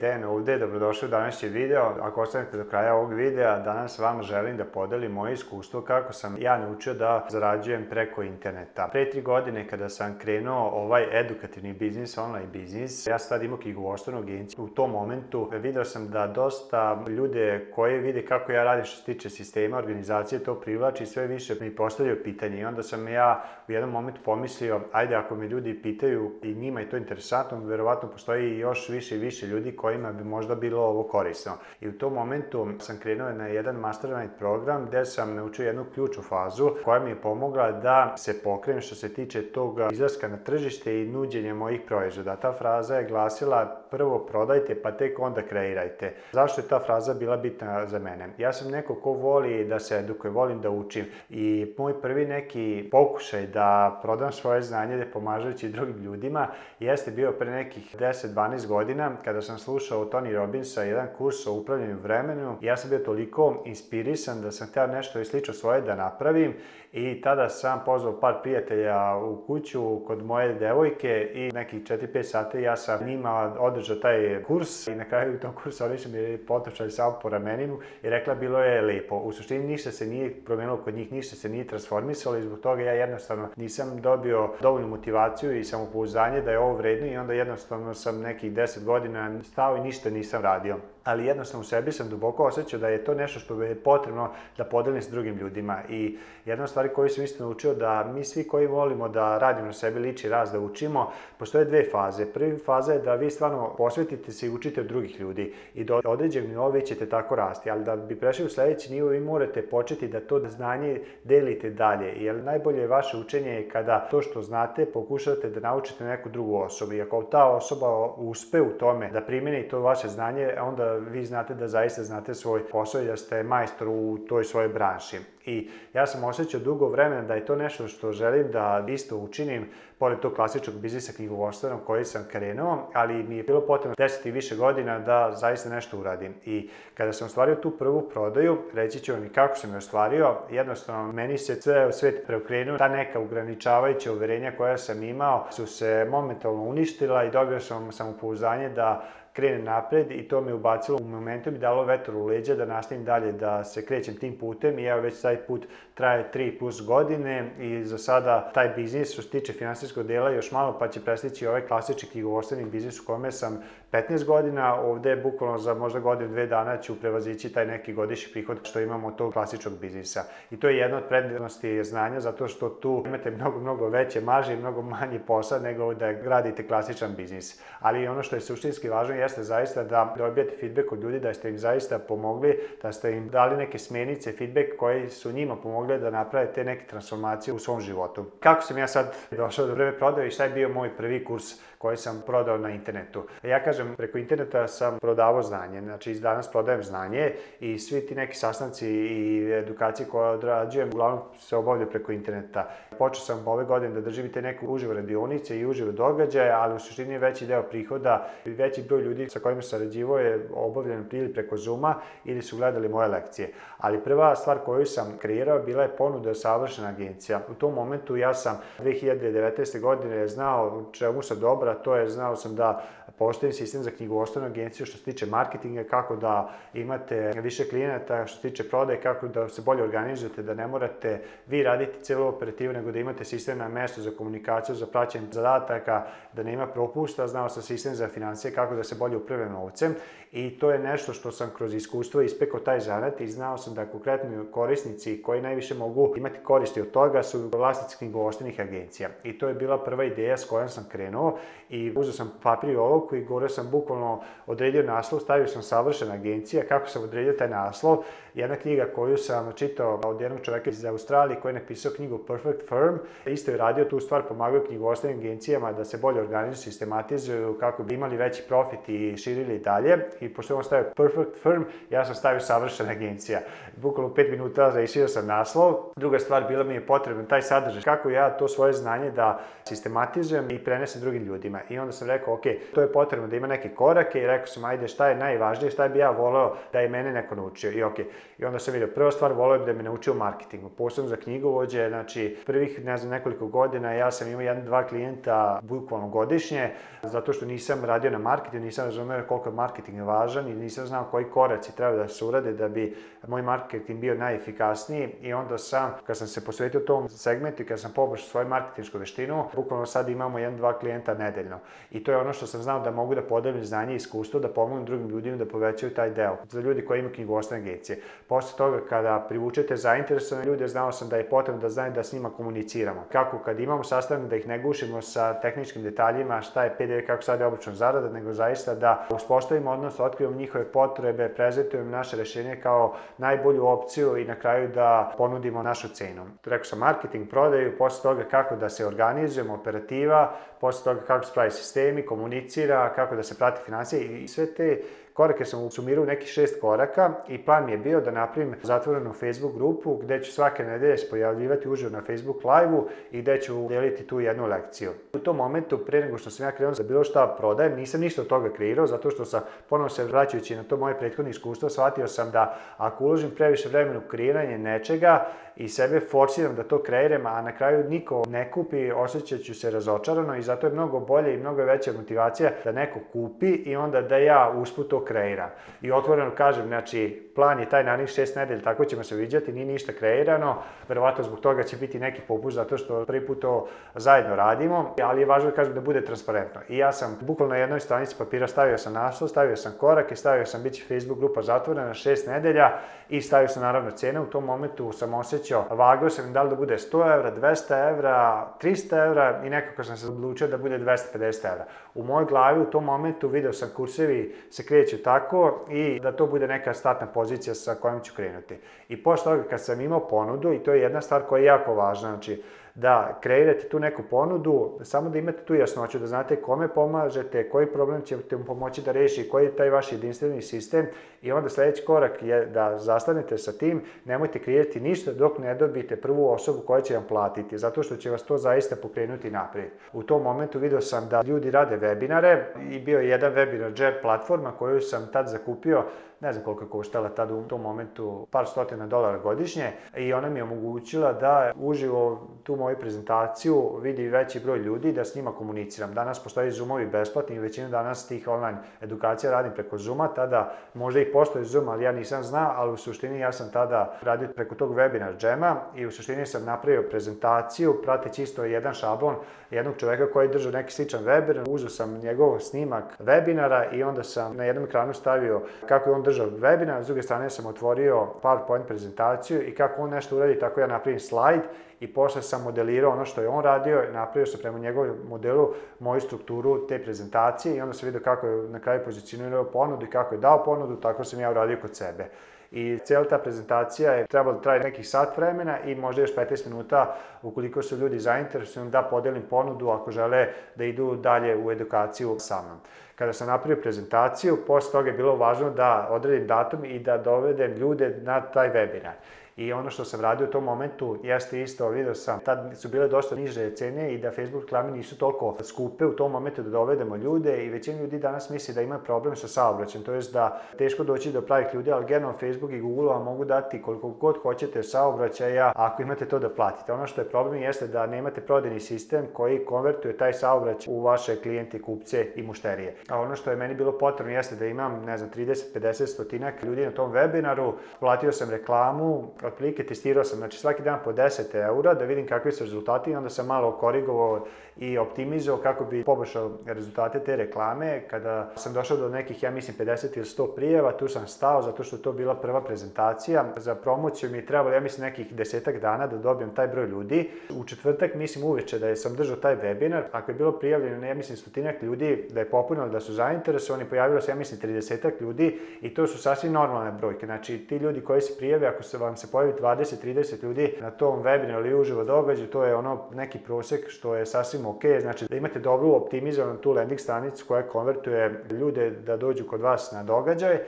TN ovde, dobrodošli u današnji video. Ako ostanete do kraja ovog videa, danas vam želim da podelim moje iskustvo kako sam ja naučio da zarađujem preko interneta. Pre tri godine kada sam krenuo ovaj edukativni biznis, online biznis, ja sam tad imao knjigovoštvenu agenciju. U tom momentu video sam da dosta ljude koji vide kako ja radim što se tiče sistema, organizacije, to privlači sve više mi postavljaju pitanje. I onda sam ja u jednom momentu pomislio, ajde ako me ljudi pitaju i njima je to interesantno, verovatno postoji još više i više ljudi koji kojima bi možda bilo ovo korisno. I u tom momentu sam krenuo na jedan mastermind program gde sam naučio jednu ključnu fazu koja mi je pomogla da se pokrenem što se tiče tog uh, izlaska na tržište i nuđenja mojih proizvoda. Ta fraza je glasila prvo prodajte pa tek onda kreirajte. Zašto je ta fraza bila bitna za mene? Ja sam neko ko voli da se edukuje, volim da učim i moj prvi neki pokušaj da prodam svoje znanje da pomažući drugim ljudima jeste bio pre nekih 10-12 godina kada sam slušao slušao Tony Robbinsa, jedan kurs o upravljanju vremenu. Ja sam bio toliko inspirisan da sam htio nešto slično svoje da napravim i tada sam pozvao par prijatelja u kuću kod moje devojke i nekih 4-5 sati ja sam njima održao taj kurs i na kraju tog kursa kursu oni su mi potočali samo po rameninu i rekla bilo je lepo. U suštini ništa se nije promenilo kod njih, ništa se nije transformisalo i zbog toga ja jednostavno nisam dobio dovoljnu motivaciju i samopouzdanje da je ovo vredno i onda jednostavno sam nekih 10 godina stavio dao i ništa nisam radio ali jednostavno u sebi sam duboko osjećao da je to nešto što je potrebno da podelim s drugim ljudima. I jedna od stvari koju sam isto naučio da mi svi koji volimo da radimo na sebi liči raz, da učimo, postoje dve faze. Prva faza je da vi stvarno posvetite se i učite od drugih ljudi i do određenog nivoa vi ćete tako rasti, ali da bi prešli u sledeći nivo vi morate početi da to znanje delite dalje, jer najbolje je vaše učenje je kada to što znate pokušate da naučite neku drugu osobu i ako ta osoba uspe u tome da primeni to vaše znanje, onda vi znate da zaista znate svoj posao i da ste majstor u toj svojoj branši. I ja sam osjećao dugo vremena da je to nešto što želim da isto učinim, pored tog klasičnog biznisa knjigovodstvenog koji sam krenuo, ali mi je bilo potrebno 10 i više godina da zaista nešto uradim. I kada sam ostvario tu prvu prodaju, reći ću vam i kako sam je ostvario, jednostavno meni se sve svet preokrenuo, ta neka ograničavajuća uverenja koja sam imao su se momentalno uništila i dobio sam samopouzdanje da krenem napred i to me ubacilo u momentu mi dalo vetru u leđa da nastavim dalje da se krećem tim putem i ja već sad taj put traje 3 plus godine i za sada taj biznis što se tiče finansijskog dela još malo pa će prestići ovaj klasični knjigovorstveni biznis u kome sam 15 godina, ovde bukvalno za možda godinu, dve dana ću prevazići taj neki godišnji prihod što imamo tog klasičnog biznisa. I to je jedna od prednosti znanja zato što tu imate mnogo, mnogo veće marže i mnogo manji posad nego da gradite klasičan biznis. Ali ono što je suštinski važno jeste zaista da dobijete feedback od ljudi, da ste im zaista pomogli, da ste im dali neke smenice, feedback koji su njima pomogle da naprave te neke transformacije u svom životu. Kako sam ja sad došao do vreme prodaje i šta je bio moj prvi kurs koji sam prodao na internetu? Ja kažem, kažem, preko interneta sam prodavao znanje. Znači, danas prodajem znanje i svi ti neki sastanci i edukacije koje odrađujem uglavnom se obavljaju preko interneta. Počeo sam ove godine da držim te neke uživo radionice i uživo događaje, ali u suštini veći deo prihoda i veći broj ljudi sa kojima sarađivo je obavljen ili preko Zuma ili su gledali moje lekcije. Ali prva stvar koju sam kreirao bila je ponuda savršena agencija. U tom momentu ja sam 2019. godine znao čemu sam dobra, to je znao sam da postojim si sistem za knjigovodstvenu agenciju što se tiče marketinga, kako da imate više klijenata, što se tiče prodaje, kako da se bolje organizujete, da ne morate vi raditi celu operativu, nego da imate sistem na mesto za komunikaciju, za praćenje zadataka, da nema propusta, znao sam sistem za financije, kako da se bolje uprave novcem i to je nešto što sam kroz iskustvo ispekao taj zanat i znao sam da konkretni korisnici koji najviše mogu imati koristi od toga su vlasnici knjigovodstvenih agencija. I to je bila prva ideja s kojom sam krenuo i uzeo sam papir i olovku i govorio sam bukvalno odredio naslov, stavio sam savršena agencija, kako sam odredio taj naslov, jedna knjiga koju sam čitao od jednog čoveka iz Australije koji je napisao knjigu Perfect Firm, isto je radio tu stvar, pomagao knjigovostavnim agencijama da se bolje organizuju, sistematizuju, kako bi imali veći profit i širili dalje. I pošto on stavio Perfect Firm, ja sam stavio savršena agencija. Bukvalno 5 minuta rešio sam naslov. Druga stvar, bila mi je potrebna taj sadržaj, kako ja to svoje znanje da sistematizujem i prenesem drugim ljudima. I onda sam rekao, ok, to je potrebno da ima ima neke korake i rekao sam, ajde, šta je najvažnije, šta bi ja voleo da je mene neko naučio. I okej, okay. i onda sam vidio, prva stvar, voleo bi da me naučio u marketingu, posebno za knjigovođe, znači, prvih, ne znam, nekoliko godina ja sam imao jedan, dva klijenta, bukvalno godišnje, zato što nisam radio na marketingu, nisam razumeo koliko je marketing važan i nisam znao koji koraci treba da se urade da bi moj marketing bio najefikasniji i onda sam, kad sam se posvetio tom segmentu i kad sam poboljšao svoju marketinšku veštinu, bukvalno sad imamo jedan, dva klijenta nedeljno. I to je ono što sam znao da mogu da podelim znanje i iskustvo, da pomognem drugim ljudima da povećaju taj deo. Za ljudi koji imaju knjigovodstvene agencije. Posle toga, kada privučete zainteresovane ljude, znao sam da je potrebno da znaju da s njima komuniciramo. Kako kad imamo sastanak da ih ne gušimo sa tehničkim detaljima, šta je PDV, kako sad je obično zarada, nego zaista da uspostavimo odnos, otkrivamo njihove potrebe, prezentujemo naše rešenje kao najbolju opciju i na kraju da ponudimo našu cenu. Rekao sam marketing, prodaju, posle toga kako da se organizujemo, operativa, posle toga kako se sistemi, komunicira, kako da se prate financije i sve te Korake sam sumirao u neki šest koraka i plan mi je bio da napravim zatvorenu Facebook grupu gde ću svake nedelje pojavljivati uživo na Facebook live-u i gde ću deliti tu jednu lekciju. U tom momentu, pre nego što sam ja krenuo za bilo šta prodajem, nisam ništa od toga kreirao, zato što sam ponovno se vraćajući na to moje prethodne iskustvo, shvatio sam da ako uložim previše vremena u kreiranje nečega i sebe forsiram da to kreiram, a na kraju niko ne kupi, osjećaću se razočarano i zato je mnogo bolje i mnogo veća motivacija da neko kupi i onda da ja usput to kreira. I otvoreno kažem, znači, plan je taj narednih šest nedelja, tako ćemo se viđati, nije ništa kreirano, verovatno zbog toga će biti neki popust zato što prvi put to zajedno radimo, ali je važno da kažem da bude transparentno. I ja sam bukvalno na jednoj stranici papira stavio sam naslov, stavio sam korak i stavio sam biće Facebook grupa zatvorena na šest nedelja i stavio sam naravno cene. U tom momentu sam osjećao, vagao sam da li da bude 100 evra, 200 evra, 300 evra i nekako sam se odlučio da bude 250 evra. U mojoj glavi u tom momentu video sam kursevi se kreću ići tako i da to bude neka startna pozicija sa kojom ću krenuti. I posle toga kad sam imao ponudu, i to je jedna stvar koja je jako važna, znači da kreirate tu neku ponudu, samo da imate tu jasnoću, da znate kome pomažete, koji problem ćete mu pomoći da reši, koji je taj vaš jedinstveni sistem i onda sledeći korak je da zastanete sa tim, nemojte kreirati ništa dok ne dobijete prvu osobu koja će vam platiti, zato što će vas to zaista pokrenuti naprijed. U tom momentu video sam da ljudi rade webinare i bio je jedan webinar Jab platforma koju sam tad zakupio ne znam koliko je koštala tada u tom momentu, par stotina dolara godišnje i ona mi je omogućila da uživo tu moju prezentaciju vidi veći broj ljudi da s njima komuniciram. Danas postoji Zoomovi besplatni i većina danas tih online edukacija radim preko Zooma, tada možda i postoje Zoom, ali ja nisam znao, ali u suštini ja sam tada radio preko tog webinar džema i u suštini sam napravio prezentaciju prateći isto jedan šablon jednog čoveka koji je neki sličan webinar, uzeo sam njegov snimak webinara i onda sam na jednom ekranu stavio kako je on držao webinar, s druge strane sam otvorio PowerPoint prezentaciju i kako on nešto uradi, tako ja napravim slajd i posle sam modelirao ono što je on radio, napravio sam prema njegovom modelu moju strukturu te prezentacije i onda sam vidio kako je na kraju pozicionirao ponudu i kako je dao ponudu, tako sam ja uradio kod sebe. I cijela ta prezentacija je trebala da nekih sat vremena i možda još 15 minuta ukoliko su ljudi zainteresovani da podelim ponudu ako žele da idu dalje u edukaciju sa mnom kada sam napravio prezentaciju, posle toga je bilo važno da odredim datum i da dovedem ljude na taj webinar. I ono što sam radio u tom momentu, jeste isto, video sam, tad su bile dosta niže cene i da Facebook reklame nisu toliko skupe u tom momentu da dovedemo ljude i većina ljudi danas misli da ima problem sa saobraćajem, to jest da teško doći do pravih ljudi, ali genom Facebook i Google vam mogu dati koliko god hoćete saobraćaja ako imate to da platite. Ono što je problem jeste da nemate prodajni sistem koji konvertuje taj saobraćaj u vaše klijente, kupce i mušterije. A ono što je meni bilo potrebno jeste da imam, ne znam, 30, 50, stotinak ljudi na tom webinaru, platio sam reklamu, otprilike testirao sam, znači svaki dan po 10 eura da vidim kakvi su rezultati i onda sam malo korigovao i optimizovao kako bi poboljšao rezultate te reklame. Kada sam došao do nekih, ja mislim, 50 ili 100 prijeva, tu sam stao zato što to bila prva prezentacija. Za promociju mi je trebalo, ja mislim, nekih desetak dana da dobijem taj broj ljudi. U četvrtak, mislim, uveče da je sam držao taj webinar. Ako je bilo prijavljeno, ja mislim, stotinak ljudi, da je popunilo da su zainteresovani, pojavilo se, ja mislim, 30 ljudi i to su sasvim normalne brojke. Znači, ti ljudi koji se prijave, ako se vam se pojavi 20-30 ljudi na tom webinaru ili uživo događaju, to je ono neki prosek što je sasvim ok. Znači, da imate dobru optimizovanu tu landing stranicu koja konvertuje ljude da dođu kod vas na događaj,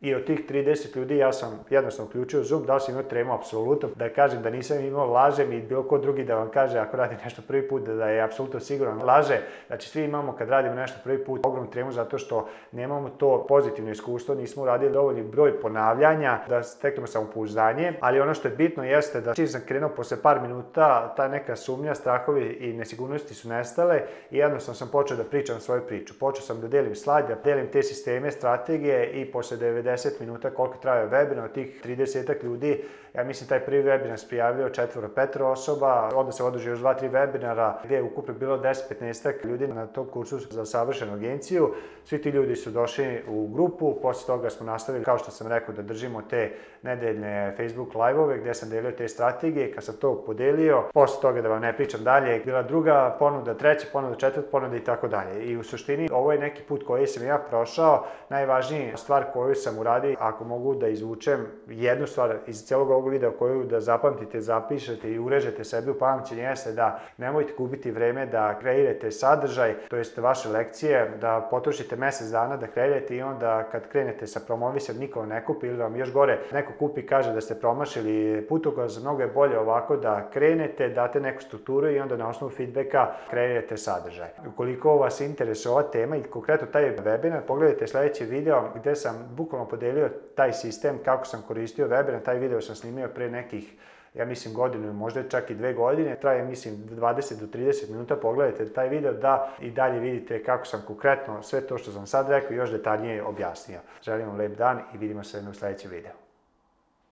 i od tih 30 ljudi ja sam jednostavno uključio Zoom, da sam imao tremu, apsolutno. Da kažem da nisam imao, lažem i bilo ko drugi da vam kaže ako radi nešto prvi put da je apsolutno siguran, laže. Znači svi imamo kad radimo nešto prvi put ogromnu tremu zato što nemamo to pozitivno iskustvo, nismo radili dovoljni broj ponavljanja da steknemo samopouzdanje, ali ono što je bitno jeste da čim sam krenuo posle par minuta ta neka sumnja, strahovi i nesigurnosti su nestale i jednostavno sam počeo da pričam svoju priču. Počeo sam da delim slajde, da delim te sisteme, strategije i posle 90 50 minuta koliko traje webinar, od tih 30 ljudi, ja mislim taj prvi webinar se prijavio četvoro petro osoba, onda se održio još dva, tri webinara gdje je ukupno bilo 10-15 ljudi na tom kursu za savršenu agenciju. Svi ti ljudi su došli u grupu, posle toga smo nastavili, kao što sam rekao, da držimo te nedeljne Facebook live-ove gdje sam delio te strategije, kad sam to podelio, posle toga da vam ne pričam dalje, bila druga ponuda, treća ponuda, četvrta ponuda i tako dalje. I u suštini ovo je neki put koji sam ja prošao, najvažnija stvar koju sam sam uradio, ako mogu da izvučem jednu stvar iz celog ovog videa koju da zapamtite, zapišete i urežete sebi u pamćenje, jeste da nemojte gubiti vreme da kreirate sadržaj, to jest vaše lekcije, da potrošite mesec dana da kreirate i onda kad krenete sa promovisom niko ne kupi ili vam još gore neko kupi kaže da ste promašili putokaz, mnogo je bolje ovako da krenete, date neku strukturu i onda na osnovu feedbacka kreirate sadržaj. Ukoliko vas interesuje ova tema i konkretno taj webinar, pogledajte sledeći video gde sam bukvalno podelio taj sistem, kako sam koristio webinar, taj video sam snimio pre nekih ja mislim godinu, možda čak i dve godine, traje mislim 20 do 30 minuta, pogledajte taj video da i dalje vidite kako sam konkretno sve to što sam sad rekao još detaljnije objasnio. Želim vam lep dan i vidimo se u sledećem videu.